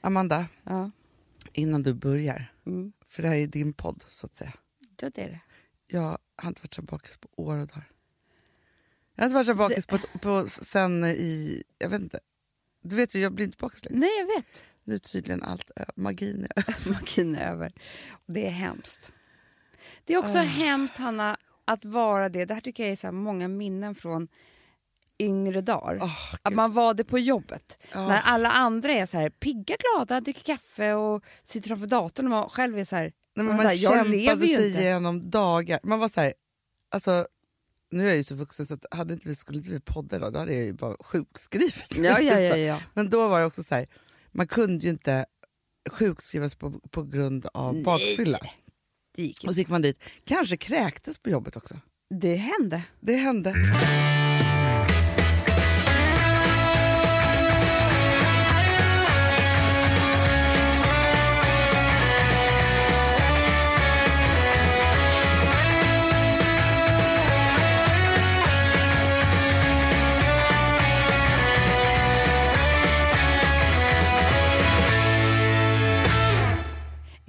Amanda, Ja. innan du börjar, Mm. för det här är din podd så att säga. ja, det är det. Jag har inte varit så bakis på år och dagar. Jag har inte varit så bakis på, på, sen i, jag vet inte. Du vet ju, jag blir inte bakis längre. Nej, jag vet. Nu är tydligen allt magin över. Magin är över. Och det är hemskt. Det är också Ah. hemskt, Hanna, att vara det. Det här tycker jag är så många minnen från yngre dagar. Åh, att man var det på jobbet. Ja. När alla andra är så här pigga, glada, dricker kaffe och sitter framför datorn och man själv är så här... Nej, man man bara, jag lever kämpade ju sig inte. igenom dagar. Man var så här, alltså, nu är jag ju så vuxen så att hade inte vi, skulle inte vi podda idag, då hade jag ju bara sjukskrivit. Ja, ja, ja, ja. Men då var det också så här, man kunde ju inte sjukskrivas på, på grund av Nej. bakfylla. Och så gick man dit, kanske kräktes på jobbet också. Det hände. Det hände.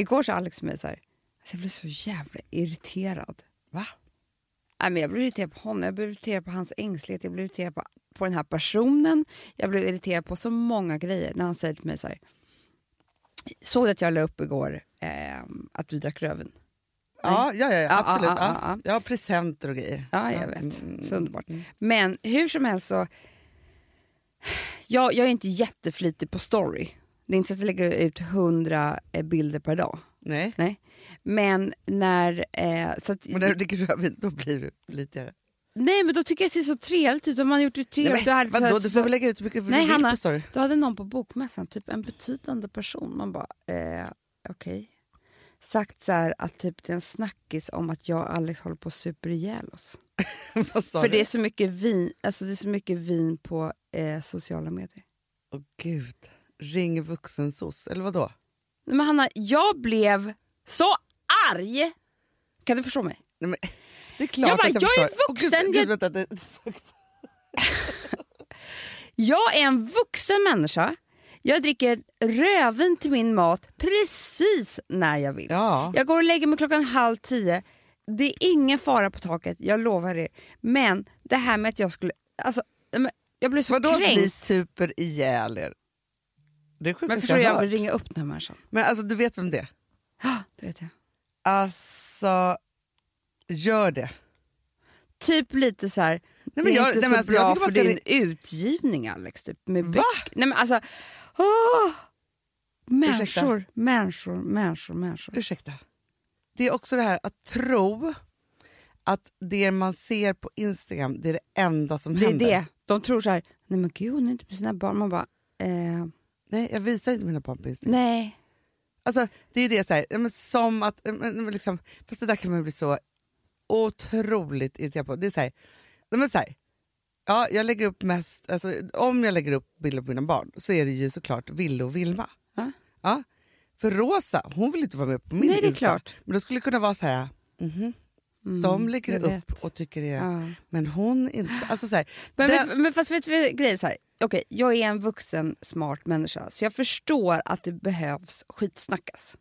Igår sa Alex till mig så här, alltså jag blev så jävla irriterad. Va? Nej, men jag blev irriterad på honom, jag blev irriterad på hans ängslighet, jag blev irriterad på, på den här personen. Jag blev irriterad på så många grejer när han säger till mig så här. Såg du att jag la upp igår eh, att du drack röven? Ja, ja, ja, absolut. ja, Ja, ja, ja. Jag har presenter och grejer. Ja, jag Ja, vet. mm, Så underbart. Men hur som helst så... Jag, jag är inte jätteflitig på story. Det är inte så att jag lägger ut hundra eh, bilder per dag. Nej, Nej. Men när... Eh, så att, men när du dricker rödvin då blir du flitigare. nej, men då tycker jag det ser så trevligt ut. Om man gjort det trevligt. Nej, men, vadå, du får väl lägga ut hur mycket Nej, du Hanna. på story. Då hade någon på bokmässan, typ en betydande person, man bara, eh, okej. Sagt så här att typ det är en snackis om att jag och Alex håller på att super ihjäl oss. För du? det är så mycket vin, alltså det är så mycket vin på eh, sociala medier. Åh gud, ring vuxensos, eller vad då? Nej, Men Hanna, jag blev så arg! Kan du förstå mig? Nej, men, det är klart Jag bara, att jag, jag är förstår. Åh, gud, vuxen, gud, jag- vänta, Jag är en vuxen människa. Jag dricker rödvin till min mat precis när jag vill. ja. Jag går och lägger mig klockan halv tio. Det är ingen fara på taket, jag lovar er. Men det här med att jag skulle... Alltså, jag blev så Vadå att ni kränkt. super ihjäl er? Det är Men förstår jag jag vill ringa upp den här människan. Men alltså du vet vem det är? Ah, Det vet jag. Alltså, gör det. Typ lite så här, men det är jag- inte nej, så alltså, jag bra man för din utgivning Alex. Typ, med Va? böcker. Nej men alltså, åh! Människor, Ursäkta? människor, människor, människor. Ursäkta. Det är också det här att tro att det man ser på Instagram det är det enda som Det är händer. det. De tror så här, nej men gud hon är inte med sina barn. Man bara, eh, Nej, jag visar inte mina Instagram. nej. Alltså, det är det så här, som att, liksom, fast det där kan man bli så otroligt irriterad på. Det är så här, men så här, ja, jag lägger upp mest, alltså, om jag lägger upp bilder på mina barn så är det ju såklart Ville och Vilma. Ja. Ja, för Rosa, hon vill inte vara med på min Nej, det är Insta. klart. Men då skulle det kunna vara så här, mhm, Mm, de lägger upp vet. och tycker det Ja. men hon inte, alltså så här, Men, den- vet, men fast vet du grejen så här? Okej, jag är en vuxen smart människa så jag förstår att det behövs skitsnackas.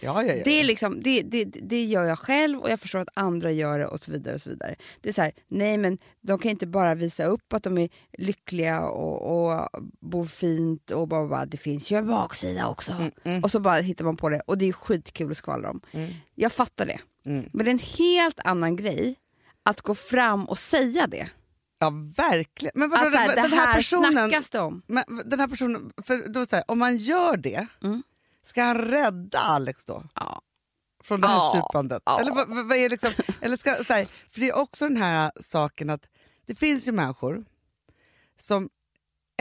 Ja, ja, ja. Det, är liksom, det, det, det gör jag själv och jag förstår att andra gör det och så vidare. och så vidare. Det är så här, nej men de kan inte bara visa upp att de är lyckliga och, och bor fint och bara, bara det finns ju en baksida också. Och så bara hittar man på det och det är skitkul att skvallra om. Jag fattar det. Mm. Men det är en helt annan grej att gå fram och säga det. ja, verkligen. Men vadå, Att så här, den det här personen, snackas det om. Men den här personen, för då så här, om man gör det, Mm. Ska han rädda Alex då? Ja. Från det här Ja, supandet? ja. Eller, vad, vad är liksom, eller ska, så här, för det är också den här saken att det finns ju människor som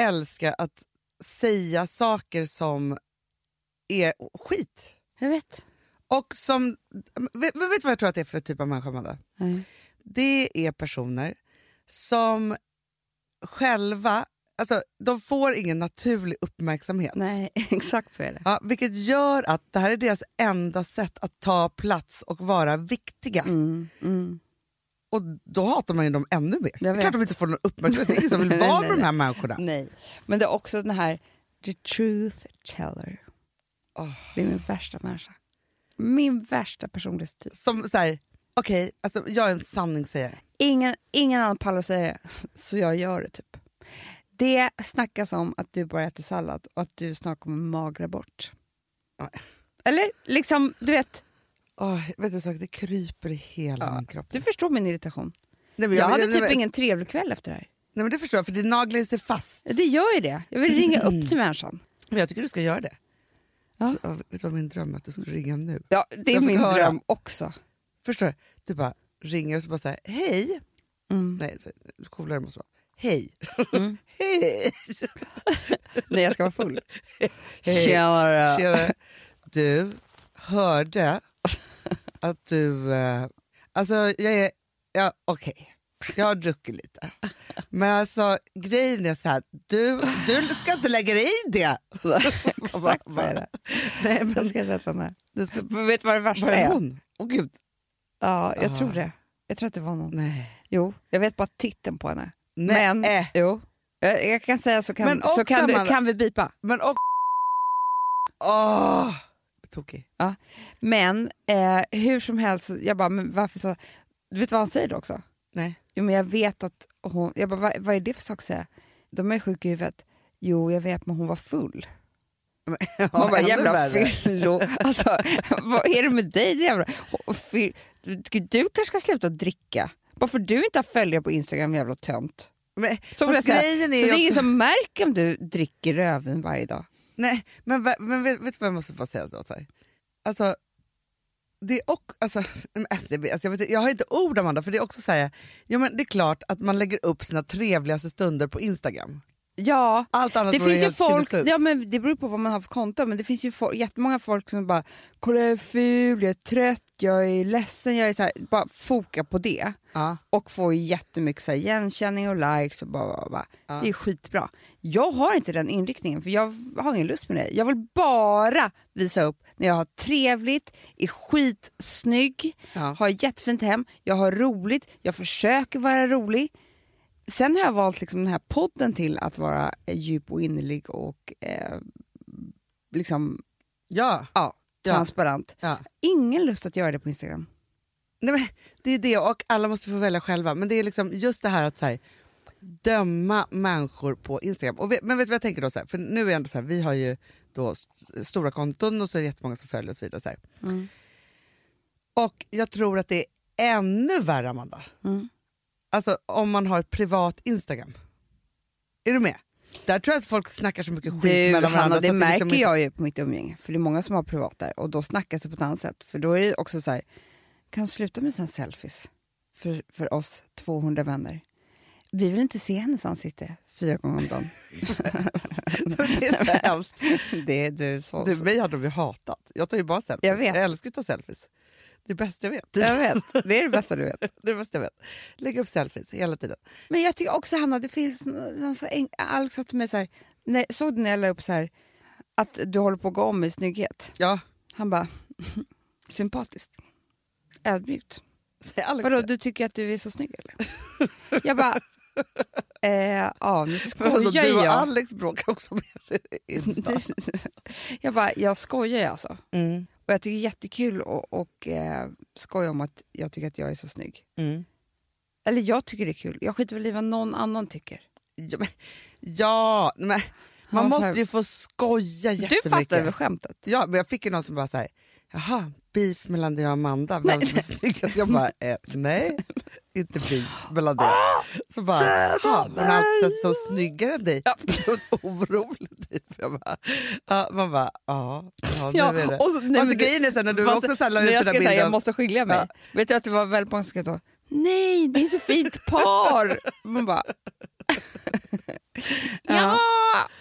älskar att säga saker som är skit. Jag vet. Och som, vet, vet vad jag tror att det är för typ av människa, Amanda? Nej. det är personer som själva, alltså de får ingen naturlig uppmärksamhet. Nej, exakt så är det. Ja, vilket gör att det här är deras enda sätt att ta plats och vara viktiga. Mm, mm. Och då hatar man ju dem ännu mer. Det är klart de inte får någon uppmärksamhet. Det är ingen som vill vara med de här människorna. Nej, men det är också den här the truth teller. Åh. Det är min värsta människa. Min värsta personlighetstyp. Som så här, okej, alltså jag är en sanningssägare. Ingen, ingen annan pallar säga det, så jag gör det typ. Det snackas om att du bara äter sallad och att du snart kommer magra bort. Ja. Eller liksom, du vet, Åh, vet du, så, det kryper i hela Ja, min kropp. du förstår min irritation. Nej, men Jag hade nej, typ men- ingen trevlig kväll efter det här. Nej, men det förstår jag, för det naglar sig fast. Det gör ju det. Jag vill ringa upp till människan. Men jag tycker du ska göra det. Ja. Ja, vet du vad min dröm är? Att du skulle ringa nu. Ja, det är jag min höra. dröm också. Förstår du? Du bara ringer och så bara säger hej. Mm. Nej, så- coolare måste vara. Hej. Mm. hej. Nej, jag ska vara full. Hej. Tjenare! Tjena. Du, hörde att du... Eh, alltså, jag är... Ja, Okej, jag har druckit lite. Men alltså, grejen är så här, du, du ska inte lägga dig i det. Exakt så är det. Nej, Jag men ska sätta här. du ska... Men vet du vad det värsta Var är? hon? Åh gud. Ja, jag Ah. tror det. Jag tror att det var någon. Nej. Jo, jag vet bara titeln på henne. Nej. Men, jo. Jag, jag kan säga så kan, så kan, vi, kan vi bipa. Men och... Åh! Tokig. Men eh, hur som helst, jag bara, men varför så... Du vet vad han säger då också? Nej. Jo, men jag vet att hon... Jag bara, vad, vad är det för sak att säga? De är sjuka i huvudet. Jo, jag vet, men hon var full. Men, Man bara, jävla fyllo. Alltså, vad är det med dig? Jävla? Du kanske ska sluta dricka. Bara för du inte har följare på Instagram, jävla tönt. Men, Så, fast säga. grejen så är det är ingen som märker om du dricker rödvin varje dag. Nej, men, men vet, vet du vad jag måste bara säga? Så, här? Alltså, det är också, alltså, alltså, jag, vet, jag har inte ord Amanda, för det är också så här, ja, men det är klart att man lägger upp sina trevligaste stunder på Instagram. Ja, Allt annat det finns ju folk, ja, men det beror på vad man har för konto, men det finns ju fo- jättemånga folk som bara “kolla jag är ful, jag är trött, jag är ledsen”, jag är så här, bara foka på det. Ja. och får jättemycket så här, igenkänning och likes och bara, bara, bara. Ja. Det är skitbra. Jag har inte den inriktningen för jag har ingen lust med det. Jag vill bara visa upp när jag har trevligt, är skitsnygg, Ja. har jättefint hem, jag har roligt, jag försöker vara rolig. Sen har jag valt liksom den här podden till att vara eh, djup och innerlig och eh, liksom, Ja. ja, transparent. ja. Ingen lust att göra det på Instagram. Nej, men det är det, och alla måste få välja själva. Men det är liksom just det här att så här, döma människor på Instagram. Och vet, men vet du vad jag tänker då? Så här, för nu är det ändå så här, vi har ju då st- stora konton och så är det jättemånga som följer och så vidare. Så här. Mm. Och jag tror att det är ännu värre, Amanda. Mm. Alltså om man har ett privat Instagram. Är du med? Där tror jag att folk snackar så mycket skit Du mellan varandra. Så det att märker liksom inte- jag ju på mitt umgänge. För det är många som har privat där och då snackas det på ett annat sätt. För då är det också så här, kan du sluta med sina selfies för, för oss 200 vänner? Vi vill inte se hennes ansikte fyra gånger om dagen. det är så hemskt. det är du så. Du, mig hade de ju hatat. Jag tar ju bara selfies. Jag vet. jag älskar att ta selfies. Det bästa jag vet. Jag vet, det är det bästa du vet. Det bästa jag vet. Lägga upp selfies hela tiden. Men jag tycker också Hanna, det finns någon så en, Alex sa till mig så här, när, såg du när jag la upp så här, att du håller på att gå om i snygghet? Ja, Han bara, sympatiskt. Ödmjukt. Vadå, du tycker att du är så snygg eller? Jag bara, eh, ja nu skojar du och jag. Alex bråkar också med jag bara, jag skojar ju alltså. Mm. Och jag tycker det är jättekul och, och eh, skoja om att jag tycker att jag är så snygg. Mm. Eller jag tycker det är kul, jag skiter väl i vad någon annan tycker. Ja, men, ja men, man måste här- ju få skoja jättemycket. Du fattar väl skämtet? Ja, men jag fick ju någon som bara så här, jaha, beef mellan dig och Amanda, vem som är snyggast? Jag bara, eh, nej, inte beef mellan det. Så bara, jaha, hon har alltid sett så snyggare än dig. Ja. Orolig typ. Jag bara, ja, man bara, ja, ja, Ja, nu är det. och så- nej, alltså, grejen är sen när du Fast också så här, la ut jag den där så bilden. jag måste skilja mig. Ja. Vet du att det var väldigt många som skrev då, nej det är så fint par. Man bara, ja,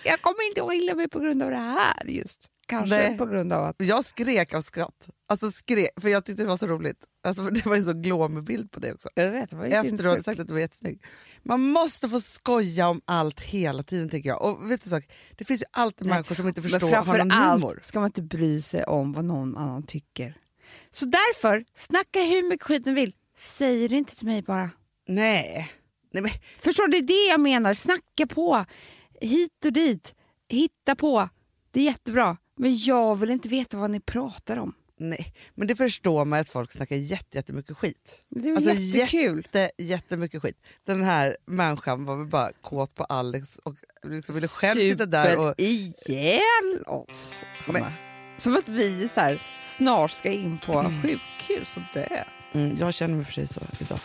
jag kommer inte att skilja mig på grund av det här just. Kanske Nej. på grund av att, Jag skrek av skratt, alltså skrek, för jag tyckte det var så roligt. Alltså, det var en så glåmig bild på det också. jag vet, det var ju Efter du har sinnessjukt. sagt att du var jättesnygg. Man måste få skoja om allt hela tiden tycker jag. Och vet du sak, det finns ju alltid människor som inte förstår har framför någon allt humor. ska man inte bry sig om vad någon annan tycker. Så därför, snacka hur mycket skit ni vill, säg det inte till mig bara. Nej. Nej men, Förstår du? Det är det jag menar. Snacka på. Hit och dit. Hitta på. Det är jättebra. Men jag vill inte veta vad ni pratar om. Nej, men det förstår man att folk snackar jätte, jättemycket skit. Det är Alltså, jättekul. Jätte, jättemycket skit. Den här människan var väl bara kåt på Alex och liksom ville själv sitta där och... ihjäl oss. Hanna. Som att vi så här, snart ska in på sjukhus och dö. Mm, jag känner mig för sig så idag.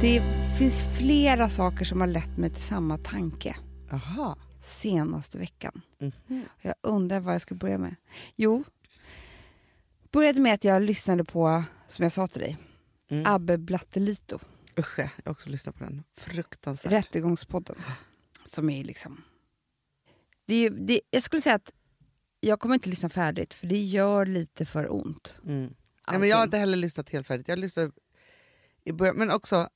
Det finns flera saker som har lett mig till samma tanke Aha. senaste veckan. Mhm. Jag undrar vad jag ska börja med. Jo, började med att jag lyssnade på, som jag sa till dig, Mm. Abbe Blattelito, Usch, jag har också lyssnat på den. Fruktansvärt. Rättegångspodden. Som är liksom... Det är, ju- det, jag skulle säga att jag kommer inte lyssna färdigt för det gör lite för ont. Mm. Nej, men jag har inte heller lyssnat helt färdigt. Jag lyssnade i början, men också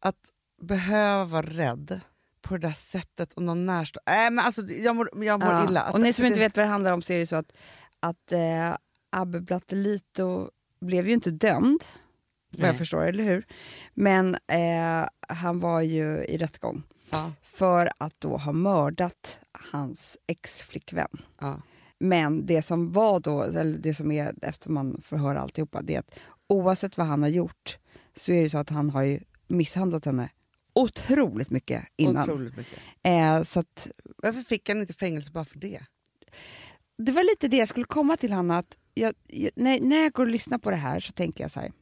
att behöva vara rädd på det där sättet och någon närstående. Nej, men alltså, jag mår, jag mår Ja. illa. Att, och ni som för inte det- vet vad det handlar om så är det så att, att eh, Abbe Blattelito blev ju inte dömd, vad jag Nej. förstår, eller hur? Men eh, han var ju i rättegång Ja, för att då ha mördat hans ex-flickvän. ja. Men det som var då, eller det som är, eftersom man får höra alltihopa, det är att oavsett vad han har gjort så är det så att han har ju misshandlat henne otroligt mycket innan. Otroligt mycket. Eh, så att Varför fick han inte fängelse bara för det? det var lite det jag skulle komma till Hanna, att jag, jag, när, när jag går och lyssnar på det här så tänker jag så här.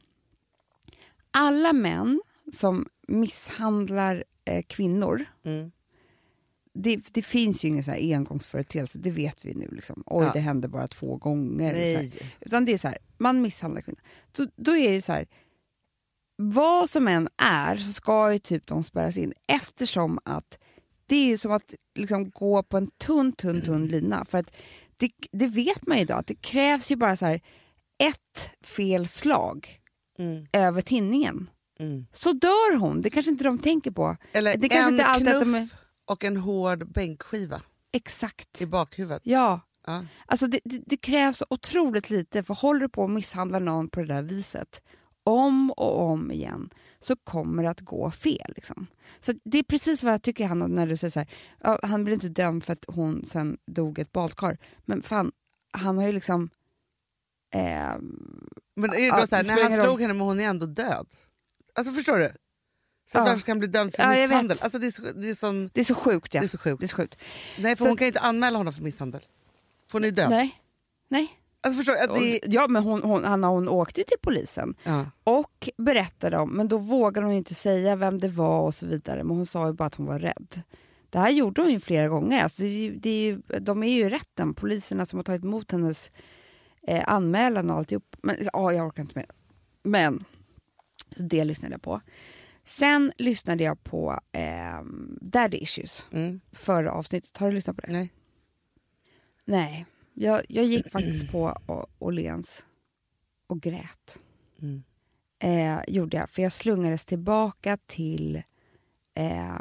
Alla män som misshandlar eh, kvinnor, Mm. det, det finns ju ingen så här engångsföreteelse, det vet vi nu. Liksom. Oj, Ja. det hände bara två gånger. Utan det är så här, man misshandlar kvinnor. Så, då är det så här, vad som än är så ska ju typ de spärras in eftersom att det är ju som att liksom gå på en tunn, tunn, tunn lina. För att det, det vet man ju idag, att det krävs ju bara så här ett fel slag Mm. över tinningen. Mm. Så dör hon, det kanske inte de tänker på. Eller Det kanske en inte alltid att knuff de är- och en hård bänkskiva Exakt. i bakhuvudet. Ja, Ja. Alltså det, det, det krävs otroligt lite, för håller du på att misshandla någon på det där viset om och om igen så kommer det att gå fel. Liksom. Så det är precis vad jag tycker Hanna, när du säger så här, ja, han blir inte dömd för att hon sen dog ett badkar. Men fan, han har ju liksom... Eh, Men är det då så här, när han slog henne men hon är ändå död? Alltså förstår du? Så Ja. varför ska han bli dömd för Ja, misshandel? Alltså det, är så, det, är sån, det är så sjukt. Ja. det är så sjukt. Det är så sjukt. Nej för Så- hon kan inte anmäla honom för misshandel. Hon är död. Nej. Nej. Alltså förstår? Att det, ja, men hon, hon, Hanna, hon åkte ju till polisen ja. och berättade om, men då vågade hon inte säga vem det var och så vidare. Men hon sa ju bara att hon var rädd. Det här gjorde hon ju flera gånger. Alltså det är det är ju, de är ju rätten, poliserna som har tagit emot hennes eh, anmälan och alltihop. Men ja, jag orkar inte mer. Men, det lyssnade jag på. Sen lyssnade jag på eh, Daddy Issues, Mm. förra avsnittet. Har du lyssnat på det? Nej. Nej. Jag, jag gick faktiskt på Åhléns och grät. Mm. Eh, gjorde jag, för jag slungades tillbaka till... Eh,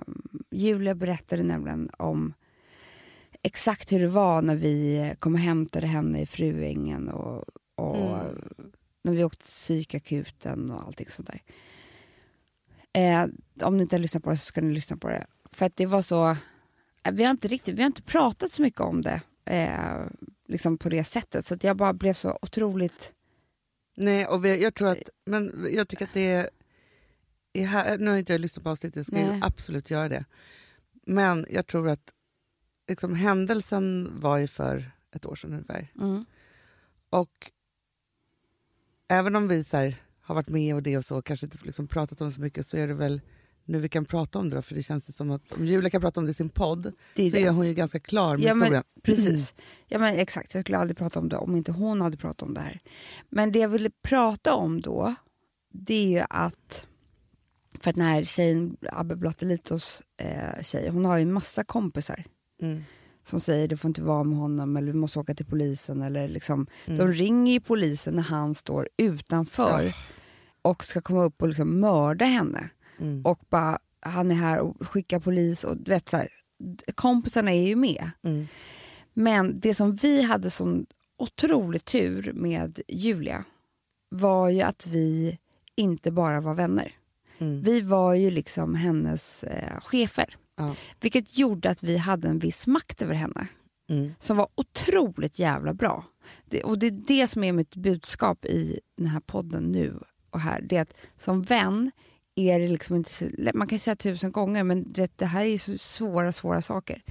Julia berättade nämligen om exakt hur det var när vi kom och hämtade henne i Fruängen och, och Mm. när vi åkte till psykakuten och allting sånt där. Eh, om ni inte har lyssnat på det så ska ni lyssna på det. För att det var så... eh, Vi har inte, riktigt, vi har inte pratat så mycket om det eh, liksom på det sättet. Så att jag bara blev så otroligt... Nej, och jag tror att, men jag tycker att det är, är här, nu har inte jag lyssnat på avsnittet, jag ska ju Nej. absolut göra det. Men jag tror att liksom, händelsen var ju för ett år sedan ungefär. Mm. Och även om vi så här, har varit med och det och så, kanske inte liksom pratat om så mycket, så är det väl nu vi kan prata om det då, för det känns som att om Julia kan prata om det i sin podd är så det. är hon ju ganska klar med Ja, men, historien. precis. Ja, men exakt, jag skulle aldrig prata om det om inte hon hade pratat om det här. Men det jag ville prata om då, det är ju att... För att den här tjejen, Abbe Blattelitos eh, tjej, hon har ju en massa kompisar Mm. som säger du får inte vara med honom eller vi måste åka till polisen. Eller liksom, Mm. De ringer ju polisen när han står utanför Ja. och ska komma upp och liksom mörda henne. Mm. Och bara, han är här och skickar polis och du vet så här, kompisarna är ju med. Mm. Men det som vi hade sån otrolig tur med Julia var ju att vi inte bara var vänner. Mm. Vi var ju liksom hennes eh, chefer. Ja. Vilket gjorde att vi hade en viss makt över henne Mm. som var otroligt jävla bra. Det, och det är det som är mitt budskap i den här podden nu och här. Det är att som vän är det liksom inte så, man kan säga tusen gånger men det, det här är så svåra, svåra saker.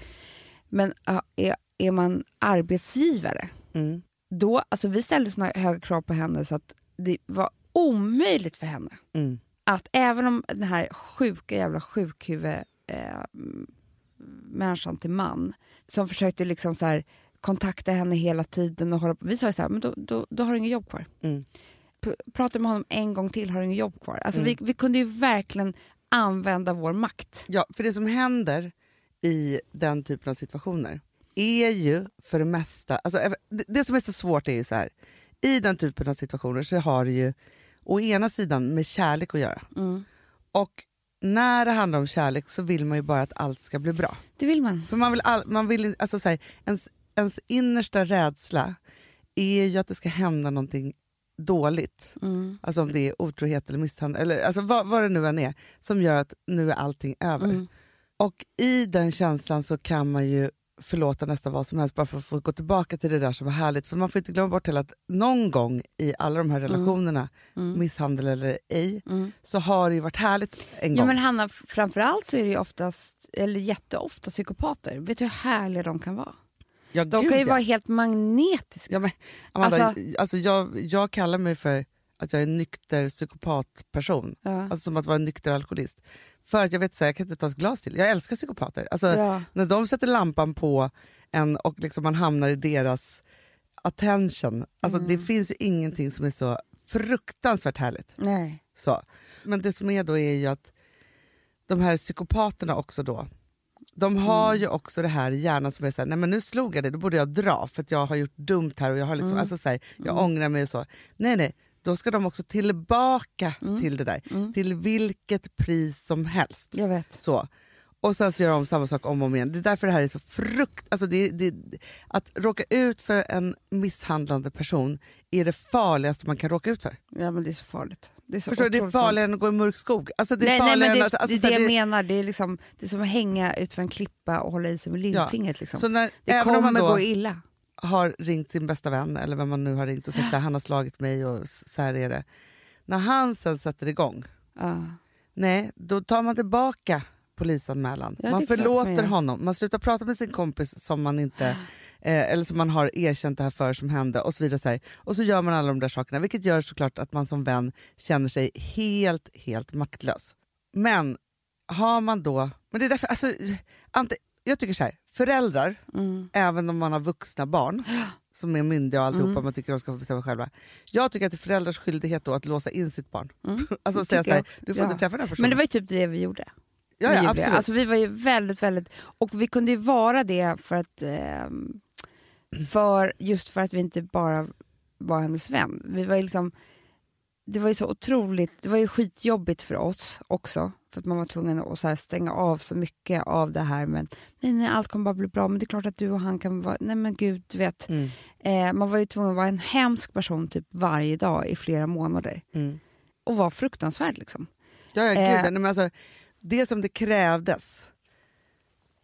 Men är, är man arbetsgivare, Mm. då, alltså vi ställde såna höga krav på henne så att det var omöjligt för henne Mm. att även om den här sjuka jävla sjukhuvud eh, människan till man som försökte liksom så här, kontakta henne hela tiden och hålla på. Vi sa ju så här, men då, då, då har du inget jobb kvar. Mm. P- Prata med honom en gång till har du inget jobb kvar. Alltså Mm. vi, vi kunde ju verkligen använda vår makt. Ja, för det som händer i den typen av situationer är ju för det mesta... Alltså, eh, det, det som är så svårt är ju så här. I den typen av situationer så har det ju å ena sidan med kärlek att göra. Och när det handlar om kärlek så vill man ju bara att allt ska bli bra. Det vill man. För man vill, all, man vill alltså så här, ens, ens innersta rädsla är ju att det ska hända någonting dåligt. Mm. Alltså om det är otrohet eller misshandel, eller alltså vad, vad det nu än är, som gör att nu är allting över. Mm. Och i den känslan så kan man ju förlåta nästan vad som helst bara för att få gå tillbaka till det där som var härligt. För man får inte glömma bort heller att någon gång i alla de här relationerna, Mm. misshandel eller ej, Mm. så har det ju varit härligt en Ja gång. men Hanna, framförallt så är det ju oftast, eller jätteofta psykopater. Vet du hur härliga de kan vara? Ja, De gud, kan ju ja. vara helt magnetiska. Ja, men, Amanda, Alltså- alltså, jag, jag kallar mig för att jag är en nykter psykopatperson. Ja. Alltså som att vara en nykter alkoholist. För att jag vet så här, jag kan inte ta ett glas till. Jag älskar psykopater. Alltså, Ja. När de sätter lampan på en och liksom man hamnar i deras attention. Alltså, Mm. Det finns ju ingenting som är så fruktansvärt härligt. Nej. Så. Men det som är då är ju att de här psykopaterna också då, de har Mm. ju också det här i hjärnan som är såhär, nej men nu slog jag det, då borde jag dra för att jag har gjort dumt här och jag har liksom, Mm. alltså så här, jag ångrar mig och så. Nej nej, då ska de också tillbaka Mm. till det där, till vilket pris som helst. Jag vet. Så. Och sen så gör de samma sak om och om igen. Det är därför det här är så frukt... Alltså det, det, att råka ut för en misshandlande person är det farligaste man kan råka ut för. Ja men det är så farligt. Det är så Förstår? Det är farligare än att gå i mörk skog. Alltså det är nej, nej, det, att... Alltså, det det här, jag menar. Det är, liksom, det är som att hänga ut för en klippa och hålla i sig med lillfingret. Liksom. Så när, det kommer man gå illa. har ringt sin bästa vän, eller vem man nu har ringt och sagt att han har slagit mig och så här är det. När han sen sätter igång, Ja. nej, då tar man tillbaka polisanmälan. Ja, man man förlåter gör. honom, man slutar prata med sin kompis som man inte eh, eller som man har erkänt det här för som hände och så vidare. Så här. Och så gör man alla de där sakerna, vilket gör såklart att man som vän känner sig helt, helt maktlös. Men har man då, men det är därför, alltså, Ante, jag tycker så här, föräldrar, Mm. även om man har vuxna barn som är myndiga och alltihopa, man tycker de ska få bestämma själva. Jag tycker att det är föräldrars skyldighet då att låsa in sitt barn. alltså Det säga tycker jag så här, också. du får Ja. inte träffa den här personen. Men det var ju typ det vi gjorde. Ja, ja, absolut. Alltså, vi var ju väldigt, väldigt... Och vi kunde ju vara det för att... ehm, för, just för att vi inte bara var hennes vän. Vi var liksom... Det var ju så otroligt, det var ju skitjobbigt för oss också. För att man var tvungen att så stänga av så mycket av det här. Men nej, nej, allt kommer bara bli bra. Men det är klart att du och han kan vara... Nej men gud, du vet. Mm. Eh, man var ju tvungen att vara en hemsk person typ varje dag i flera månader. Mm. Och var fruktansvärd liksom. Ja, ja, gud, Eh. men alltså, det som det krävdes,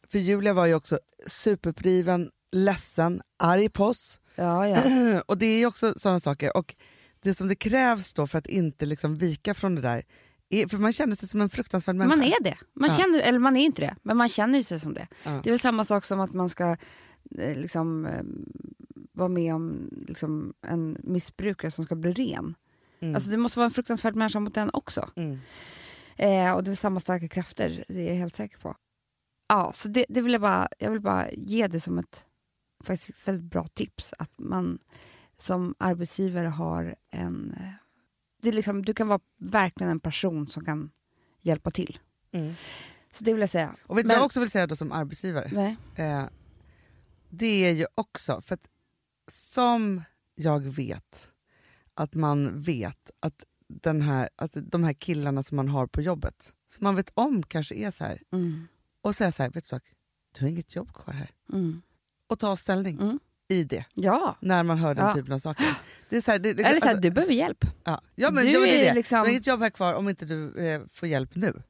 för Julia var ju också superpriven, ledsen, arg på oss. Ja, ja. och det är ju också sådana saker. Och det som det krävs då för att inte liksom vika från det där, är, för man känner sig som en fruktansvärd människa. Man är det. Man Ja. känner, eller man är inte det, men man känner sig som det. Det är väl samma sak som att man ska eh, liksom, eh, vara med om liksom, en missbrukare som ska bli ren. Mm. Alltså, det måste vara en fruktansvärd människa mot den också. Mm. Eh, och det är samma starka krafter, det är jag helt säker på. Ja, så det, det vill jag, bara, jag vill bara ge det som ett faktiskt väldigt bra tips. Att man som arbetsgivare har en... Det är liksom, du kan vara verkligen en person som kan hjälpa till. Mm. Så det vill jag säga. Och vet du vad jag också vill säga då som arbetsgivare? Nej. Eh, det är ju också, för att som jag vet att man vet att, den här, att de här killarna som man har på jobbet, som man vet om kanske är så här, Mm. och säga så här, vet du sak, du har inget jobb kvar här. Mm. Och ta ställning Mm. i det Ja. när man hör den Ja. typen av saker. Det är så här, det, det, Eller så här, alltså- du behöver hjälp. ja. ja, men, du ja, men det är det. liksom- Du har inget jobb här kvar om inte du eh, får hjälp nu.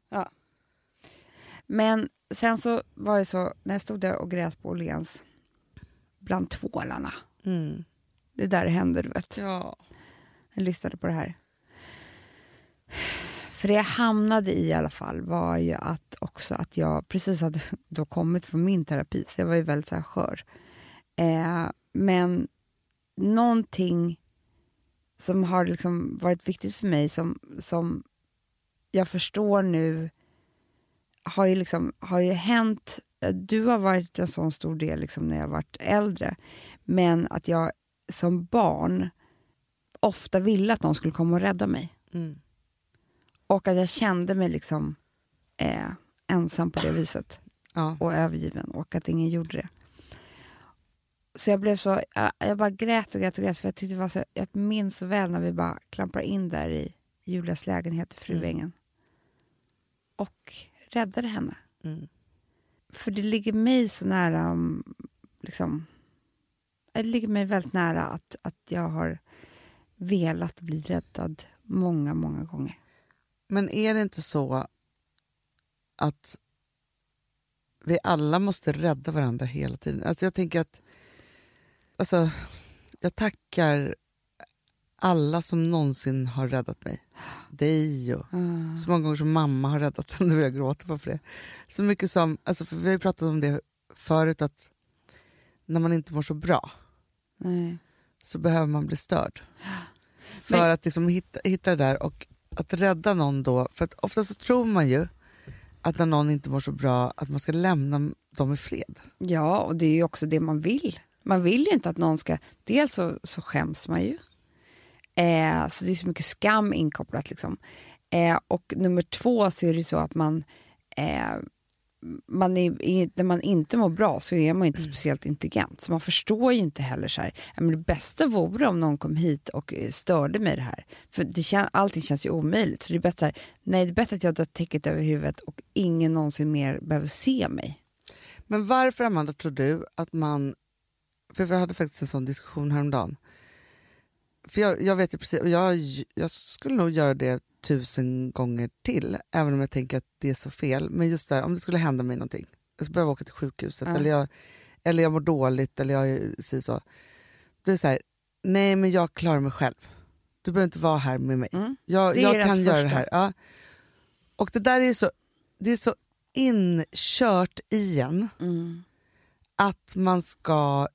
Men sen så var det så, när jag stod där och grät på Åhléns, bland tvålarna. Mm. Det är där det händer, du vet. Ja. Jag lyssnade på det här. För det jag hamnade i i alla fall var ju att också att jag precis hade då kommit från min terapi, så jag var ju väldigt så här skör. Eh, men någonting som har liksom varit viktigt för mig, som, som jag förstår nu, har ju, liksom, har ju hänt. Du har varit en sån stor del liksom när jag varit äldre, men att jag som barn ofta ville att någon skulle komma och rädda mig. Mm. Och att jag kände mig liksom eh, ensam på det viset Ja. och övergiven och att ingen gjorde det. Så jag blev så, jag, jag bara grät och grät och grät för jag tyckte det var så, jag minns så väl när vi bara klampar in där i Julias lägenhet i Fruängen. Och räddade henne. Mm. För det ligger mig så nära, mm, liksom, det ligger mig väldigt nära att, att jag har velat bli räddad många, många gånger. Men är det inte så att vi alla måste rädda varandra hela tiden? Alltså jag tänker att alltså, jag tackar alla som någonsin har räddat mig. Dig och Mm. så många gånger som mamma har räddat henne och jag gråter bara för det. Så mycket som, alltså vi har ju pratat om det förut att när man inte mår så bra Nej. så behöver man bli störd. För Men- att liksom hitta, hitta det där och att rädda någon då, för att ofta så tror man ju att när någon inte mår så bra att man ska lämna dem i fred. Ja, och det är ju också det man vill. Man vill ju inte att någon ska... Dels så, så skäms man ju. Eh, så det är så mycket skam inkopplat. Liksom. Eh, och nummer två så är det ju så att man... Eh, man är, när man inte mår bra så är man inte speciellt intelligent. Så man förstår ju inte heller så här, men det bästa vore om någon kom hit och eh, störde mig i det här. För det kän, allting känns ju omöjligt. Så det är bättre, här, nej det är bättre att jag drar täcket över huvudet och ingen någonsin mer behöver se mig. Men varför Amanda tror du att man, för vi hade faktiskt en sån diskussion häromdagen. För jag, jag vet ju precis, jag, jag skulle nog göra det tusen gånger till, även om jag tänker att det är så fel. Men just där, om det skulle hända mig någonting, jag skulle behöva åka till sjukhuset Ja. eller, jag, eller jag mår dåligt eller jag säger så. Då är det så här, nej men jag klarar mig själv. Du behöver inte vara här med mig. Mm. Jag, jag kan göra det här. Ja. Och det där är så, det är så inkört i en Mm. att man ska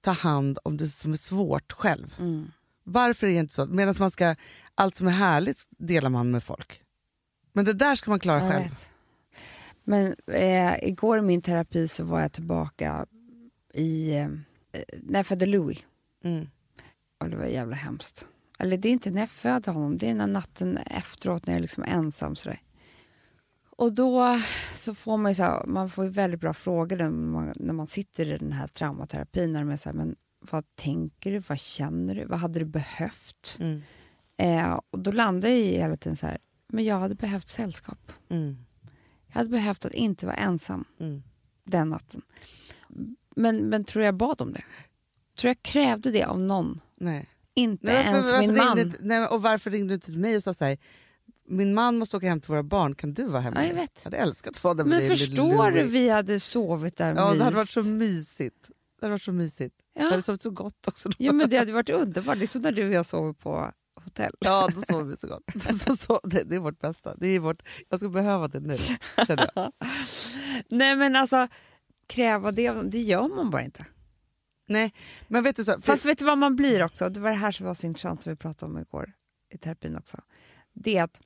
ta hand om det som är svårt själv. Mm. Varför är det inte så? Medan man ska, allt som är härligt delar man med folk. Men det där ska man klara Jag själv. vet. Men eh, igår i min terapi så var jag tillbaka i, eh, när jag födde Louis. Mm. Och det var jävla hemskt. Eller det är inte när jag födde honom, det är när natten efteråt när jag är liksom ensam sådär. Och då så får man ju så här, man får väldigt bra frågor när man, när man sitter i den här traumaterapin. När de är så här, men vad tänker du, vad känner du, vad hade du behövt? Mm. Eh, och då landar jag i hela tiden så här, men jag hade behövt sällskap. Mm. Jag hade behövt att inte vara ensam Mm. den natten. Men, men tror jag bad om det? Tror jag krävde det av någon? Nej. Inte Nej, varför- ens varför min man. inte- nej, och varför ringde du inte till mig och sa så här, min man måste åka hem till våra barn, kan du vara hemma? Ja, jag vet. Jag hade älskat att få det med Men förstår du, vi hade sovit där Ja, det hade myst. varit så mysigt. Det hade varit så mysigt. Jag Ja. hade sovit så gott också. Då. ja, men det hade varit underbart. Det är som när du och jag sover på hotell. Ja, då sover vi så gott. Så, så, det, det är vårt bästa. Det är vårt, jag skulle behöva det nu, känner jag. Nej men alltså, kräva det, det gör man bara inte. Nej, men vet du så, för, Fast vet du vad man blir också? Det var det här som var så intressant som vi pratade om igår i terapin också. Det är att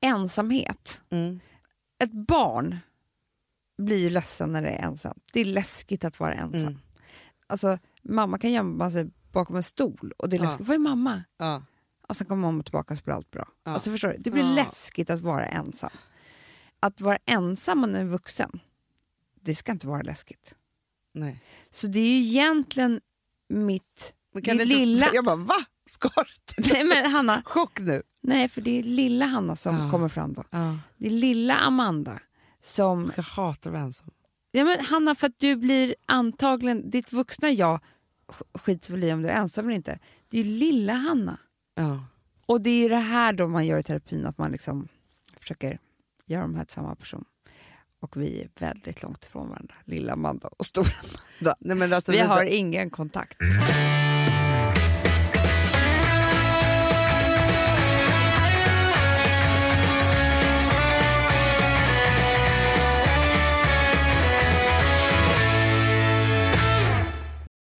ensamhet, mm, ett barn blir ju ledsen när det är ensam. Det är läskigt att vara ensam. mm, Alltså, mamma kan gömma sig bakom en stol och det är Ja. läskigt. Var är mamma? ja, Och sen kommer mamma tillbaka så blir allt bra. Ja. Alltså, förstår du? Det blir Ja. läskigt att vara ensam. Att vara ensam när man är vuxen, det ska inte vara läskigt. nej. Så det är ju egentligen mitt... Men kan det inte, lilla- Jag bara, va? Ska? Nej men Hanna, Chock nu. nej för det är lilla Hanna som Ja. kommer fram då. Ja. Det är lilla Amanda som... Jag hatar att vara ensam. Ja, men Hanna, för att du blir antagligen... Ditt vuxna jag sk- skits väl i om du är ensam eller inte. Det är ju lilla Hanna. Ja. Och det är ju det här då man gör i terapin, att man liksom försöker göra de här till samma person. Och vi är väldigt långt ifrån varandra, lilla Amanda och stora Amanda. Nej, men alltså, Vi har ingen kontakt.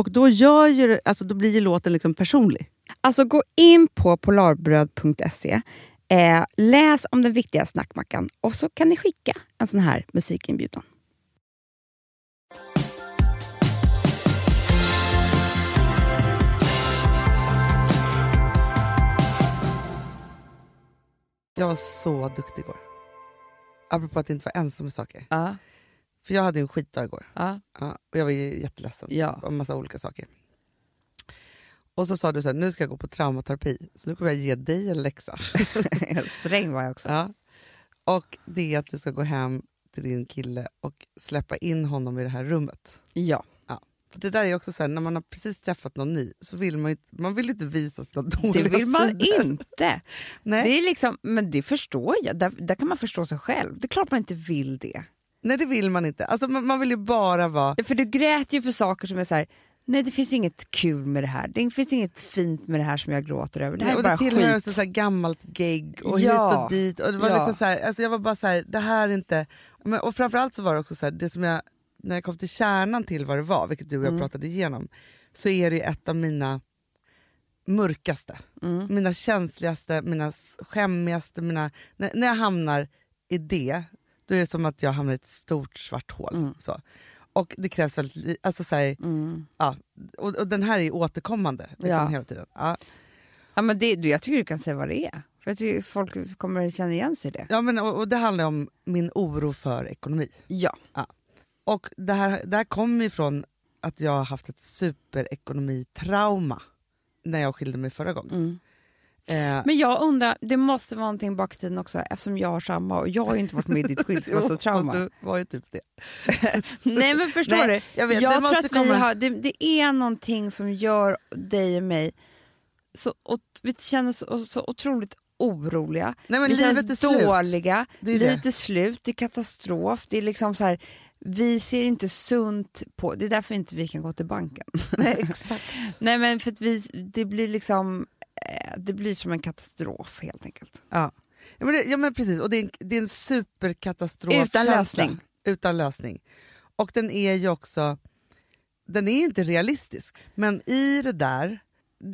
Och då, gör ju, alltså, då blir ju låten liksom personlig. Alltså gå in på polarbröd.se, eh, läs om den viktiga snackmackan och så kan ni skicka en sån här musikinbjudan. Jag var så duktig igår. Apropå att inte vara ensam med saker. Uh. För jag hade en skitdag igår. Ja. Ja, och jag var jätteledsen. Ja. Av massa olika saker. Och så sa du så här, nu ska jag gå på traumaterapi. Så nu kommer jag ge dig en läxa. Sträng var jag också. Ja. Och det är att du ska gå hem till din kille och släppa in honom i det här rummet. Ja. För det där är också så här, när man har precis träffat någon ny så vill man ju man vill inte visa sina dåliga Det vill man sidor. inte. Nej. Det är liksom, men det förstår jag. Där, där kan man förstå sig själv. Det är klart man inte vill det. Nej det vill man inte. Alltså, man, man vill ju bara vara... För du grät ju för saker som är så här. nej det finns inget kul med det här. Det finns inget fint med det här som jag gråter över. Det här och är bara det tillhör skit. så här gammalt gig och Ja. hit och dit. Och det var Ja. liksom så här, alltså jag var bara så här, det här är inte... Men, och framförallt så var det också så här, det som jag, när jag kom till kärnan till vad det var, vilket du och jag Mm. pratade igenom, så är det ju ett av mina mörkaste, Mm. mina känsligaste, mina skämmigaste, mina... När, när jag hamnar i det, då är det som att jag hamnar i ett stort svart hål. Mm. Så. Och det krävs väldigt alltså så här, Mm. ja, och, och den här är återkommande liksom, Ja. hela tiden. Ja. Ja, men det, du, jag tycker du kan säga vad det är. För jag tycker folk kommer känna igen sig i det. Ja, men, och, och det handlar om min oro för ekonomi. Ja. Och det här, det här kommer ifrån att jag har haft ett superekonomitrauma när jag skilde mig förra gången. Mm. Eh, Men jag undrar, det måste vara någonting bak i tiden också eftersom jag har samma och jag har inte varit med i ditt skilsmässotrauma. du var ju typ det. Nej men förstår Nej, du? jag vet, jag det tror måste att vi har, det, det är någonting som gör dig och mig så, och vi känner så, så otroligt oroliga. Nej, men vi livet känner är dåliga, Det är livet det. är slut, det är katastrof. Det är liksom så här, vi ser inte sunt på, det är därför inte vi kan gå till banken. Nej, exakt. Nej men för att vi, det blir liksom, det blir som en katastrof helt enkelt. Ja. Ja, men det, ja men precis, och det är en, det är en superkatastrof. Utan lösning. Utan lösning. Och den är ju också, den är inte realistisk. Men i det där,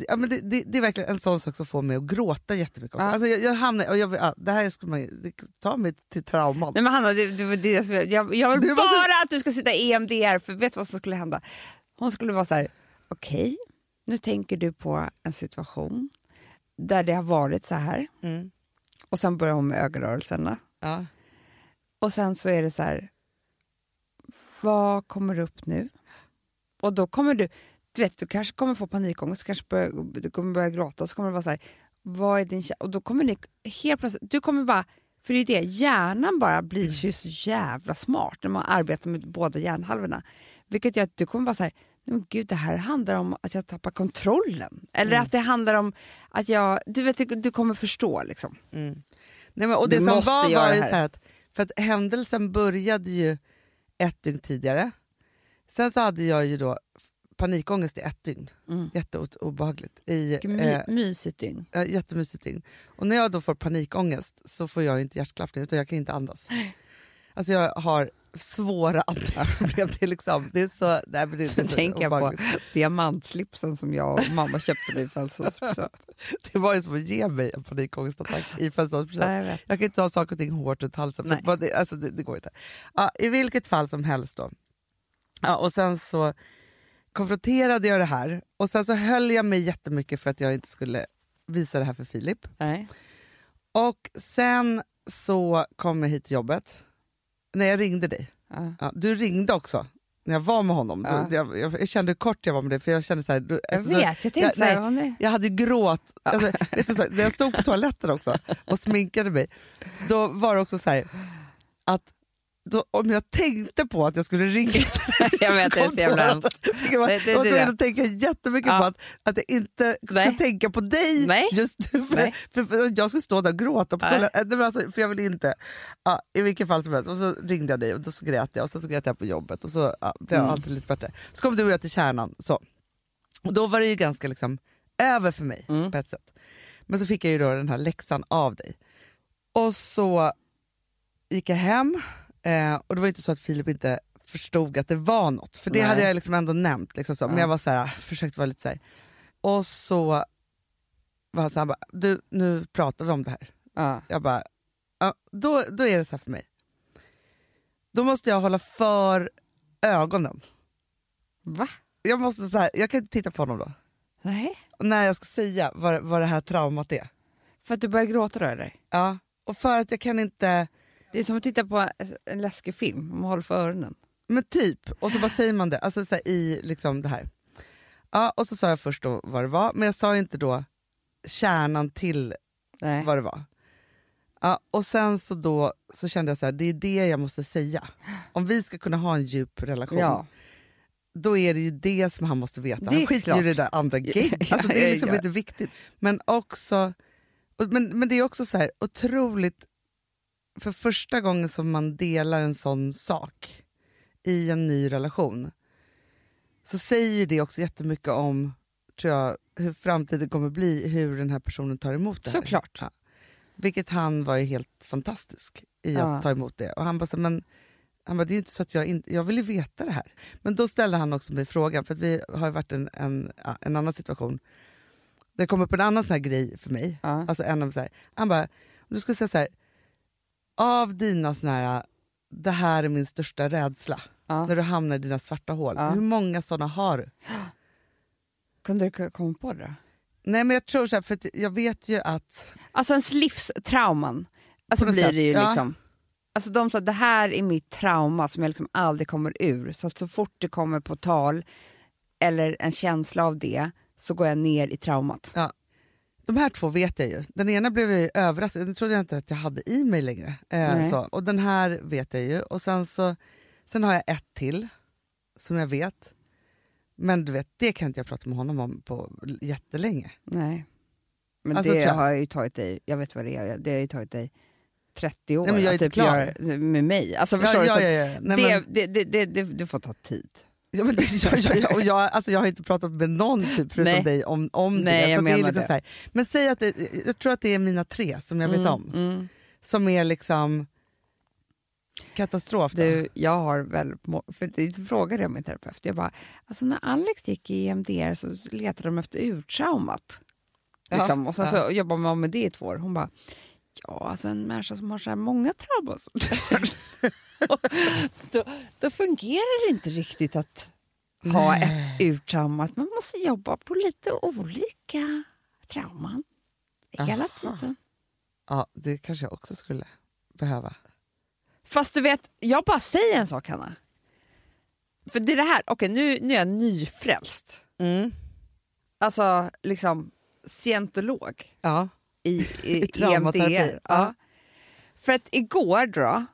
ja, men det, det, det är verkligen en sån sak som får mig att gråta jättemycket. Också. Ja. Alltså jag, jag hamnar, och jag, ja, det här skulle man, det tar mig till trauman. Nej men Hanna, det, det, det, jag, jag vill Du måste- bara att du ska sitta i EMDR, för vet du vad som skulle hända? Hon skulle vara så här: okej, nu tänker du på en situation där det har varit så här, Mm. och sen börjar hon med ögonrörelserna. Ja. Och sen så är det så här, vad kommer upp nu? Och då kommer du, du vet, du kanske kommer få panikångest, kanske börja, du kommer börja gråta, så kommer det vara så här, vad är din kä-" Och då kommer ni helt plötsligt, du kommer bara, för det är det, hjärnan bara blir ju så jävla smart när man arbetar med båda hjärnhalvorna. Vilket gör att du kommer bara så här, men gud det här handlar om att jag tappar kontrollen. Eller att det handlar om att jag, du vet, du, kommer förstå liksom. Mm. Nej, men, och det Du som måste var göra var det ju här. så här att, för att händelsen började ju ett dygn tidigare. Sen så hade jag ju då panikångest i ett dygn. Mm. Jätteobehagligt. I, My, eh, mysigt dygn. Ja, jättemysigt dygn. Och när jag då får panikångest så får jag inte hjärtklappning utan jag kan inte andas. Alltså jag har svåra andningsproblem. Det är liksom, det är så, nej, men det, det är så tänker jag på diamantslipsen som jag och mamma köpte mig i födelsedagspresent. Det var ju som att ge mig en panikångestattack i födelsedagspresent. Jag. Jag kan inte ha saker och ting hårt runt halsen. Nej. det, alltså det, det går inte. Ja, I vilket fall som helst då. Ja, och sen så konfronterade jag det här och sen så höll jag mig jättemycket för att jag inte skulle visa det här för Filip. Nej. Och sen så kom jag hit till jobbet. När jag ringde dig. Ja. Ja, du ringde också när jag var med honom. Ja. Då, jag, jag, kände hur kort jag var med för jag kände så här, då, Jag alltså, vet, jag tänkte jag, nej, är... jag hade gråt. Alltså, vet du, så, när jag stod på toaletten också och sminkade mig, då var det också så här att då, om jag tänkte på att jag skulle ringa jag vet, det är så jävla hemskt. Jag var tvungen att tänka jättemycket Ja. på att, att jag inte Nej. tänka på dig Nej. just nu. För, för, för jag skulle stå där och gråta på toaletten. Alltså, för jag ville inte. Ja, I vilket fall som helst. Och så ringde jag dig och då så grät jag och sen så grät jag på jobbet och så ja, blev Mm. alltid lite bättre. Så kom du och jag till kärnan. Så. Och då var det ju ganska liksom, över för mig Mm. på ett sätt. Men så fick jag ju då den här läxan av dig. Och så gick jag hem eh, och det var inte så att Filip inte förstod att det var något. För det Nej. hade jag liksom ändå nämnt. Liksom så. Men Ja. jag var så här, försökte vara lite så här. Och så var han så här, bara, du nu pratar vi om det här. Ja. Jag bara, ja, då, då är det så här för mig. Då måste jag hålla för ögonen. Va? Jag, måste så här, jag kan inte titta på honom då. Nej. När jag ska säga vad, vad det här traumat är. För att du börjar gråta då eller? Ja. Och för att jag kan inte, Det är som att titta på en läskig film, om man håller för öronen. men typ, och så bara säger man det, alltså så här, i liksom det här. Ja, och så sa jag först då vad det var, men jag sa inte då kärnan till Nej. vad det var. Ja, och sen så då så kände jag så här, det är det jag måste säga. Om vi ska kunna ha en djup relation, Ja. då är det ju det som han måste veta. Han skiter ju i det där andra gig. Ja, Alltså, det ja, är liksom ja. inte viktigt. Men också, men, men det är också så här otroligt, för första gången som man delar en sån sak i en ny relation, så säger ju det också jättemycket om tror jag, hur framtiden kommer bli, hur den här personen tar emot det här. Såklart. Ja. Vilket han var ju helt fantastisk i Ja. att ta emot det. Och han bara, så, men, han bara, det är ju inte så att jag inte, jag vill ju veta det här. Men då ställde han också mig frågan, för att vi har ju varit en, en, en annan situation. Det kom upp en annan sån här grej för mig. Ja. Alltså en av så här, han bara, om du skulle säga så här, av dina såna här, det här är min största rädsla, Ja. när du hamnar i dina svarta hål. Ja. Hur många såna har du? Kunde du komma på det då? Nej men jag tror så här, för jag vet ju att Alltså ens livstrauman, alltså blir det ju ja. liksom. Alltså de sa det här är mitt trauma som jag liksom aldrig kommer ur. Så att så fort det kommer på tal eller en känsla av det så går jag ner i traumat. De här två vet jag ju. Den ena blev jag överraskad, den trodde jag inte att jag hade i mig längre. Eh, så. Och den här vet jag ju. Och sen, så, sen har jag ett till som jag vet. Men du vet, det kan inte jag prata med honom om på jättelänge. Nej. Men Alltså, det jag- har ju tagit dig, jag vet vad det är, det har ju tagit dig 30 år Nej, men jag är typ klar. med mig. Alltså förstår Ja, du? ja, ja, ja. Nej, det, men, det, det, det, det får ta tid. Ja, men, det- ja, ja, ja, och jag, alltså, jag har inte pratat med någon typ, förutom Nej. dig om, om Nej, det. jag det är lite det. Så här. Men säg att det, jag tror att det är mina tre som jag vet Mm, om. mm. Som är liksom katastrof. Då. Du, jag har väl, må- för det frågade jag min terapeut, jag bara, alltså när Alex gick i EMDR så letade de efter urtraumat. Ja, Liksom. Och sen ja. så jobbar man med det i två år. Hon bara, ja alltså en människa som har så här många trauman, då fungerar det inte riktigt att ha Nej. ett urtrauma. Man måste jobba på lite olika trauman hela Aha. tiden. Ja, det kanske jag också skulle behöva. Fast du vet, jag bara säger en sak Hanna. För det är det här, okej nu, nu är jag nyfrälst. Mm. Alltså liksom scientolog Ja. i, I i traumaterapi, EMDR. ja. Ja. För att igår då,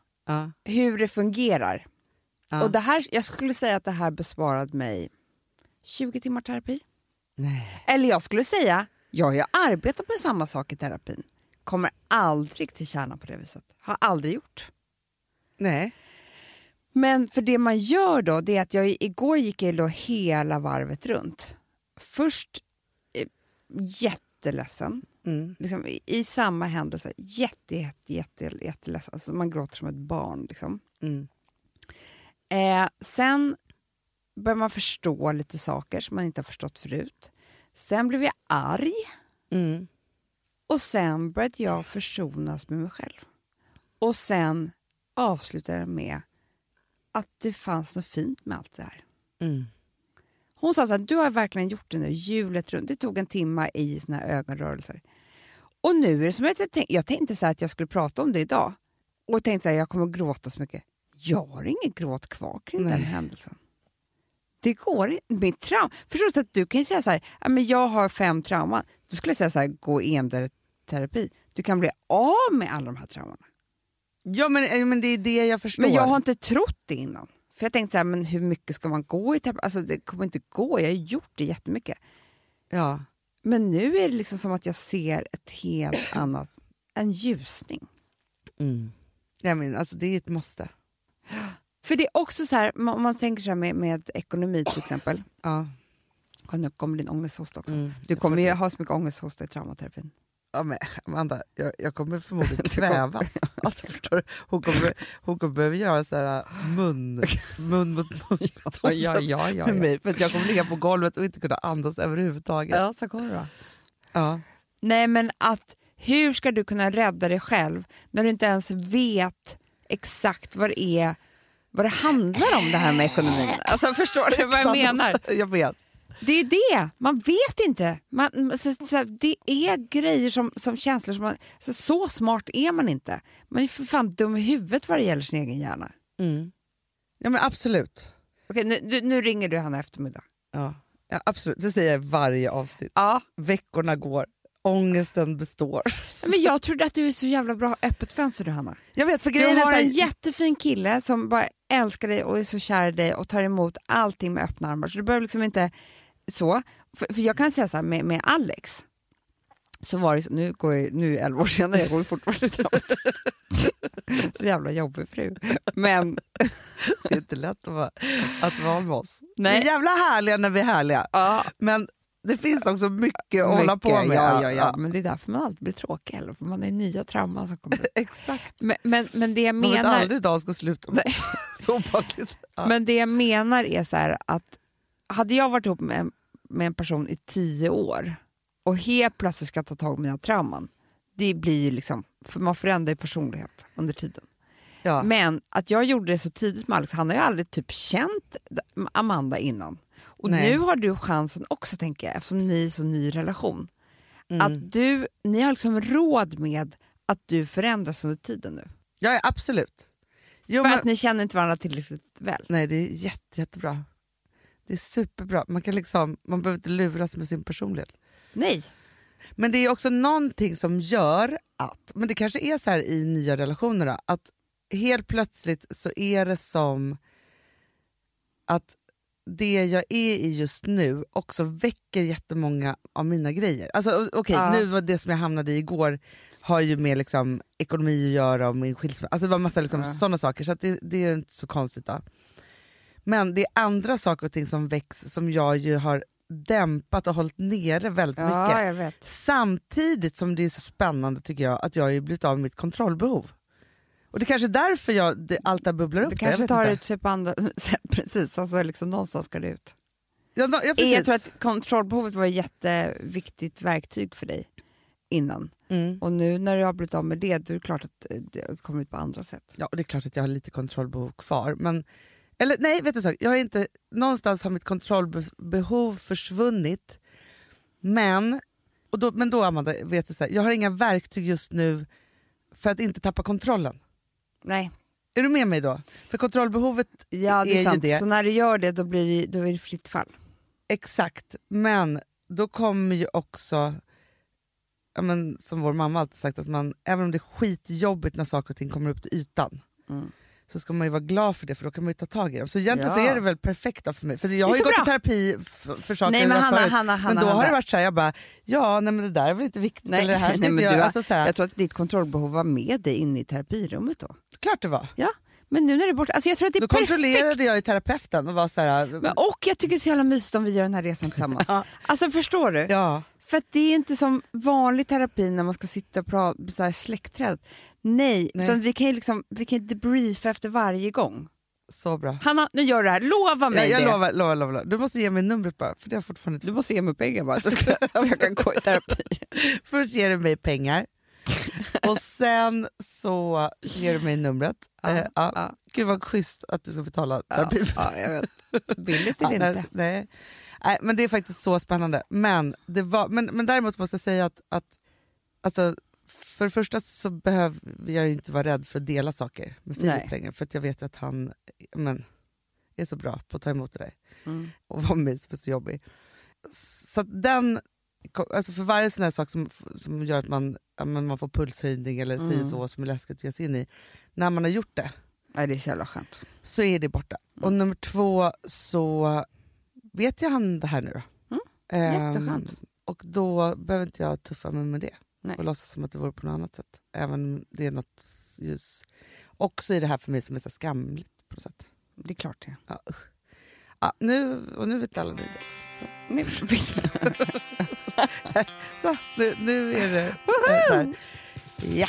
hur det fungerar. Ja. Och det här, jag skulle säga att det här besparade mig 20 timmar terapi. Nej. Eller jag skulle säga, jag har ju arbetat med samma sak i terapin. Kommer aldrig till kärnan på det viset. Har aldrig gjort. Nej. Men för det man gör då, det är att jag igår gick jag då hela varvet runt. Först eh, jätteledsen, Mm. liksom, i, i samma händelse, jätte, jätte, jätte, jätteledsen. Alltså, man gråter som ett barn. Liksom. Mm. Eh, sen börjar man förstå lite saker som man inte har förstått förut. Sen blev jag arg Mm. och sen började jag försonas med mig själv. Och sen avslutade jag med att det fanns något fint med allt det här. Mm. Hon sa så här, du har verkligen gjort det nu, hjulet runt. Det tog en timme i här ögonrörelser. Och nu är det som att jag, tänk, jag tänkte så att jag skulle prata om det idag. Och tänkte så här, jag kommer att gråta så mycket. Jag har ingen gråt kvar kring den Nej. händelsen. Det går inte. Mitt trauma. Förstår du att du kan ju säga så här, men jag har fem trauman. Då skulle jag säga så här, gå EMDR-terapi. Du kan bli av med alla de här traumorna. Ja men, eh, men det är det jag förstår. Men jag har inte trott det innan. För jag tänkte så här, men hur mycket ska man gå i terapi? Alltså det kommer inte gå, jag har gjort det jättemycket. ja. Men nu är det liksom som att jag ser ett helt annat, en ljusning. Mm. Ja, men, alltså, det är ett måste. För det är också så här, om man tänker så här med, med ekonomi till exempel. Ja. Nu kommer din ångesthosta också. Mm. Du kommer ju ha så mycket ångesthosta i traumaterapin. Ja, men, Amanda, jag, jag kommer förmodligen kvävas. Alltså, förstår du? Hon, kommer, hon kommer behöva göra så här äh, mun, mun mot mun ja, ja, ja. med mig. För att jag kommer ligga på golvet och inte kunna andas överhuvudtaget. Ja, så kommer det. Ja. Nej, men att hur ska du kunna rädda dig själv när du inte ens vet exakt vad det är vad det handlar om det här med ekonomin. Alltså förstår du vad jag menar? Jag vet. Det är det, man vet inte. Man, så, så, det är grejer som, som känslor som man, så, så smart är man inte. Man är för fan dum i huvudet vad det gäller sin egen hjärna. Mm. Ja men absolut. Okej, nu, nu, nu ringer du Hanna eftermiddag. Ja. ja, absolut. Det säger jag i varje avsnitt. Ja. Veckorna går, ångesten består. Men jag trodde att du är så jävla bra öppet fönster du Hanna. Jag vet, för Du grejen är har här- en jättefin kille som bara älskar dig och är så kär i dig och tar emot allting med öppna armar. Så du behöver liksom inte så. För, för jag kan säga så här med, med Alex. Så var det så, nu, går jag, nu är det 11 år senare, jag går ju fortfarande framåt. Så jävla jobbig fru. Men Det är inte lätt att vara, att vara med oss. Nej. Vi är jävla härliga när vi är härliga, ja, men det finns också mycket att hålla på mycket, med. Ja, ja, ja, men det är därför man alltid blir tråkig, eller? för man är nya trauman som kommer. Exakt. Men, men, men det jag Man vet menar... aldrig hur dagen ska sluta. Så. Ja. Men det jag menar är så här att hade jag varit ihop med en, med en person i tio år och helt plötsligt ska ta tag i mina trauman, det blir ju liksom, för man förändrar ju personlighet under tiden. ja. Men att jag gjorde det så tidigt med Alex, han har ju aldrig typ känt Amanda innan. Och Nej. nu har du chansen också tänker jag, eftersom ni är så ny relation. Mm. Att du, ni har liksom råd med att du förändras under tiden nu. ja, absolut. Jo, För men, att ni känner inte varandra tillräckligt väl. Nej, det är jätte, jättebra. Det är superbra. Man, kan liksom, man behöver inte luras med sin personlighet. Nej. Men det är också någonting som gör att, men det kanske är så här i nya relationer, då, att helt plötsligt så är det som att det jag är i just nu också väcker jättemånga av mina grejer. Alltså o- okej, Ja. nu var det som jag hamnade i igår har ju med liksom ekonomi att göra och min skilsmässa, alltså det var massa liksom Ja. sådana saker så att det, det är inte så konstigt. Då. Men det är andra saker och ting som väcks som jag ju har dämpat och hållit nere väldigt mycket. Ja, vet. Samtidigt som det är så spännande tycker jag att jag har ju blivit av med mitt kontrollbehov. Och det är kanske är därför jag, det, allt det här bubblar upp. Jag kanske tar ut sig på andra sätt, precis. Alltså liksom någonstans ska det ut. Ja, no, ja, precis. Jag tror att kontrollbehovet var ett jätteviktigt verktyg för dig innan. mm. Och nu när du har blivit av med det, då är det klart att det kommer ut på andra sätt. ja, och det är klart att jag har lite kontrollbehov kvar. Men, eller nej, vet du så, jag har inte, någonstans har mitt kontrollbehov försvunnit. Men, och då, men då Amanda, vet du så här, jag har inga verktyg just nu för att inte tappa kontrollen. Nej, Är du med mig då? För kontrollbehovet ja det är är, ju det. Så när du gör det, då, blir det, då är det fritt fall. Exakt, men då kommer ju också, ja, men, som vår mamma alltid sagt, att man, även om det är skitjobbigt när saker och ting kommer upp till ytan, Mm. Så ska man ju vara glad för det för då kan man ju ta tag i det. Så egentligen Ja. så är det väl perfekt för mig. För jag har ju gått bra. i terapi för, för saker Nej men Hanna, förut. Hanna, Hanna. men då har Hanna. det varit så här, jag bara, ja nej men det där är väl inte viktigt, Nej, eller det här ska nej, inte men jag du har- alltså, så här, Jag tror att ditt kontrollbehov var med dig in i terapirummet då. Klart det var. Men nu när det är borta, alltså jag tror att det är Då perfekt. kontrollerade jag ju terapeuten och var så här, Men, och jag tycker det är så jävla mysigt om vi gör den här resan tillsammans. Ja. Alltså förstår du? ja, För det är inte som vanlig terapi när man ska sitta och prata släktträd. Nej, Nej. Utan vi kan ju liksom, vi kan debriefa efter varje gång. så bra. Hanna, nu gör du det här. Lova mig Jag, jag det. lovar, lovar, lovar, Du måste ge mig numret bara, för det har fortfarande inte Du måste ge mig pengar bara, att jag ska, att jag kan gå i terapi. Först ger du mig pengar och sen så ger du mig numret. Ja, Eh, ja. ja. Gud vad schysst att du ska betala Ja, terapi. ja, jag vet. Billigt Ja, eller inte. nej. Nej, men det är faktiskt så spännande. Men, det var, men, men däremot måste jag säga att, att alltså, för det första så behöver jag ju inte vara rädd för att dela saker med Nej. Filip längre. För jag vet ju att han men, är så bra på att ta emot det där Mm. och vara med som är så jobbig. Så den, alltså för varje sån här sak som, som gör att man, men man får pulshöjning eller mm. Mm. så som är läskigt att ge sig in i, när man har gjort det Nej, det är så jävla skönt. så är det borta. Och nummer två så vet jag han det här nu då. Mm, Ehm, jätteskönt. och då behöver inte jag tuffa mig med det Nej. och låtsas som att det vore på något annat sätt. Även om det är något just, också i det här för mig som är så skamligt på något sätt. Det är klart det. Ja. Ja, nu, och nu vet alla ni det också. Nu, Så, nu, nu är det där. Ja.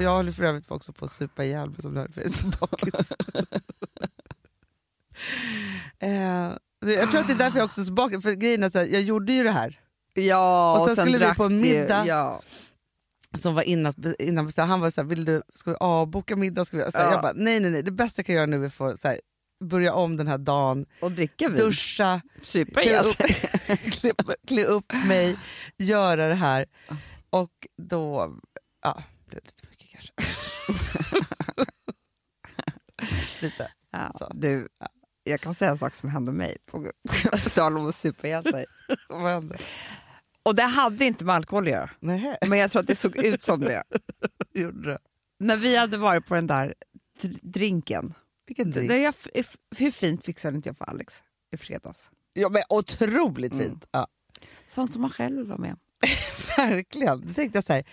Och Jag håller för övrigt också på att supa ihjäl mig som det här, för jag är så bakis. eh, jag tror att det är därför jag också är så bakis. För grejen är så här, jag gjorde ju det här Ja, Och sen skulle vi på en du- middag. Ja. som var innan, innan så här, han var så här, vill du, ska vi avboka middag? Ska vi? Så här, Ja. Jag bara, nej nej nej, det bästa jag kan göra nu är att få så här, börja om den här dagen, Och dricka vin. duscha, Supa klä upp, klä, klä upp mig, göra det här. Och då ja, blev det lite kanske. lite. Ja, Så. du, jag kan säga en sak som hände mig på på tal om att supa ihjäl sig. Vad hände? Och det hade inte med alkohol att göra, Nej, men jag tror att det såg ut som det. gjorde. När vi hade varit på den där drinken, Vilken drink. jag, hur fint fixade inte jag för Alex i fredags? Ja, men otroligt Mm. fint. Ja. Sånt som man själv vara med om. Verkligen. Då tänkte jag så här,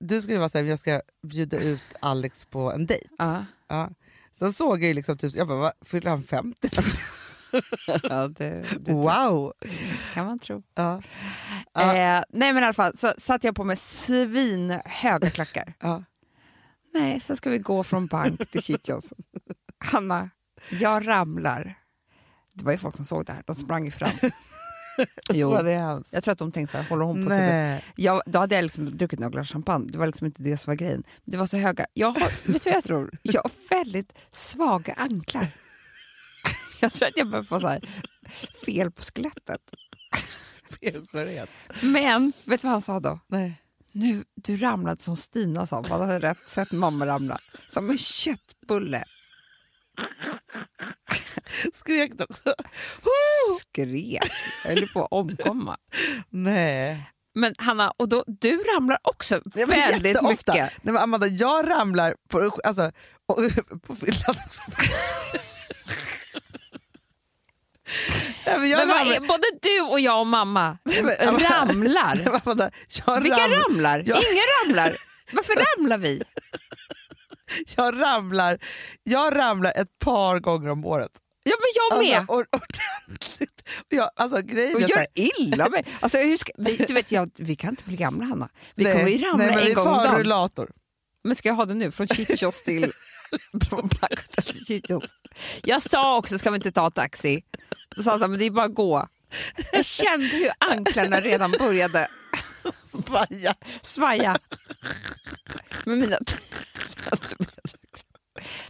du skulle vara så här, jag ska bjuda ut Alex på en dejt. Ja, Ja. Sen såg jag ju liksom, typ, jag bara, fyller han 50? ja det, det wow! kan man tro. Ja. Ja. Eh, nej men i alla fall så satte jag på mig svinhöga klackar. Ja. Nej, sen ska vi gå från bank till Chichos. Hanna, jag ramlar. Det var ju folk som såg det här, de sprang ju fram. Jo, det jag tror att de tänkte så här, håller hon på så Nej. jag, Då hade jag liksom druckit några glas champagne, det var liksom inte det som var grejen. Det var så höga. Jag har, vet du vad jag tror? Jag har väldigt svaga anklar. Jag tror att jag börjar få så här fel på skelettet. Felskörhet. Men, vet du vad han sa då? Nej. Nu, du ramlade som Stina sa, man hade rätt sett mamma ramla. Som en köttbulle. Skrek du också? Skrek. Jag höll på att omkomma. Nej. Men Hanna, och då, du ramlar också var väldigt jätteofta. mycket. Nej, men Amanda, jag ramlar på, alltså, på fyllan också. Nej, men jag Men ramlar- både du och jag och mamma men- ramlar. Nej, Amanda, jag Vilka ramlar, ramlar? Ja. Ingen ramlar. Varför ramlar vi? jag ramlar Jag ramlar ett par gånger om året. Ja, men jag med. Alltså, or- ordentligt. Jag, alltså, grejen och gör här- illa mig. Alltså, ska, vi, du vet, jag, vi kan inte bli gamla, Hanna. Vi Nej, kommer ju ramla nej, men en vi gång om dagen. rullator. Men ska jag ha det nu? Från Chichos till Chichos. Jag sa också, ska vi inte ta taxi? Då sa han men det är bara att gå. Jag kände hur anklarna redan började Svaja. svaja. Med mina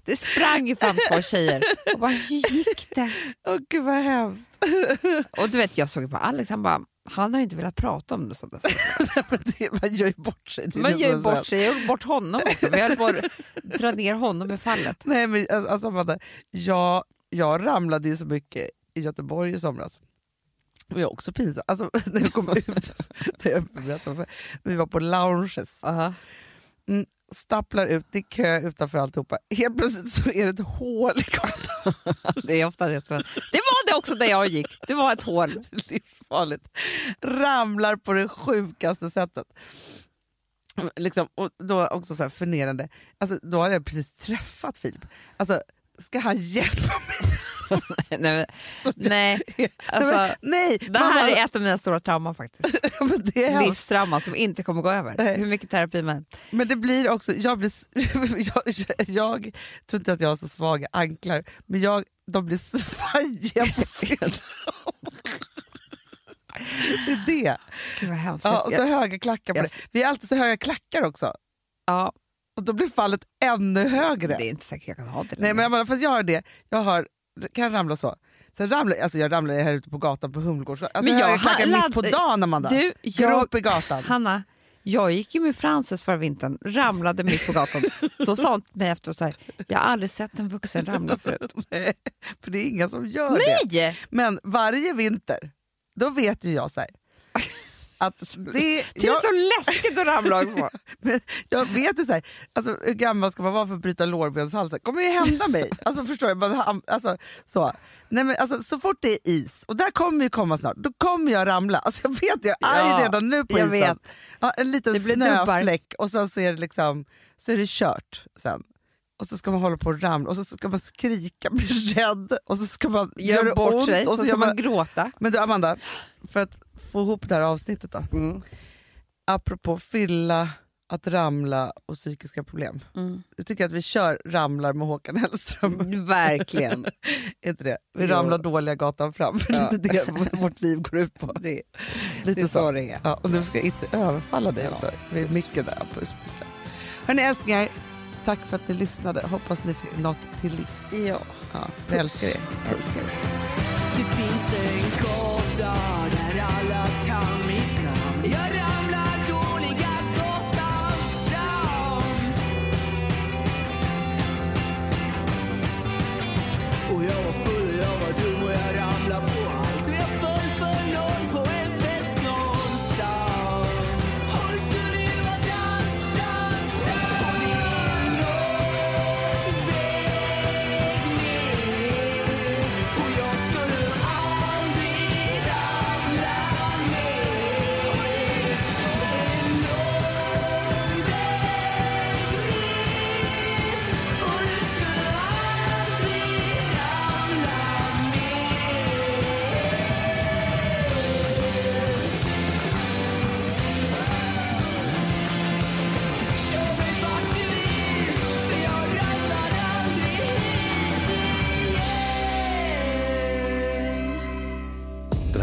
Det sprang ju fram två tjejer och bara, hur gick det? Åh gud vad hemskt. Och du vet, jag såg på Alex, han bara, han har ju inte velat prata om det. Så där. Men det, man gör ju bort sig. Man gör ju bort sig, jag gjorde bort honom också. Vi höll på att dra ner honom i fallet. Nej, men alltså, alltså, Amanda, jag, jag ramlade ju så mycket i Göteborg i somras. Jag är också pinsam. Alltså, när jag kom ut, det jag berättade för, vi var på lounges, Uh-huh. mm, stapplar ut, det är kö utanför alltihopa. Helt plötsligt så är det ett hål i gatan. Det är ofta det. Det var det också där jag gick. Det var ett hål. Det livsfarligt. Ramlar på det sjukaste sättet. Liksom, och då också så här förnedrande. Alltså, då hade jag precis träffat Filip. Alltså, ska han hjälpa mig? Nej, men, nej, Nej, alltså, men, nej, det här mamma, är ett av mina stora trauman faktiskt. är. Livstrauman som inte kommer gå över. Nej. Hur mycket terapi man men det blir också, jag, blir, s- jag, jag tror inte att jag har så svaga anklar, men jag, de blir svajiga på fyllan. Det är det. Gud vad hemskt. Ja, och så Jag- höga klackar på jag- det. Vi har alltid så höga klackar också. ja, Och då blir fallet ännu högre. det är inte säkert jag kan ha det Nej, men fast jag har det. Jag har, kan ramla så. Sen ramlar, alltså jag ramlar här ute på gatan på Humlegårdsgatan. Alltså Men jag jag har mitt på dagen Amanda. Du, jag, Grop i gatan. Hanna, jag gick ju med Frances förra vintern, ramlade mitt på gatan. Då sa hon till mig efteråt så här, jag har aldrig sett en vuxen ramla förut. Nej, för det är inga som gör det. Nej! Men varje vinter, då vet ju jag så här, att det, Det är jag, så läskigt att ramla också. Men jag vet ju så här, alltså, hur gammal ska man vara för att bryta lårbenshalsen? kommer ju hända mig. Alltså, förstår jag? Man, alltså, så. Nej, men, alltså, så fort det är is, och där kommer ju komma snart, då kommer jag ramla. Alltså, jag vet, jag är Ja, redan nu på jag isen. vet. Ja, en liten snöfläck och sen så är det, liksom, så är det kört sen. Och så ska man hålla på och ramla och så ska man skrika, bli rädd och så ska man Gör göra bort ont. sig, och så gör ska man gråta. Men du Amanda, för att få ihop det här avsnittet då. Mm. Apropå fylla, att ramla och psykiska problem. Mm. Jag tycker att vi kör ramlar med Håkan Hellström. Verkligen. är inte det? Vi Jo. ramlar dåliga gatan fram, för Ja. det är det vårt liv går ut på. Det, Lite det så. Ja, och nu ska jag inte överfalla dig Ja. också. Vi är mycket där. Puss, puss. Hörni älsklingar, tack för att ni lyssnade. Hoppas ni fick något till livs. Ja. Ja, vi älskar er. Älskar det.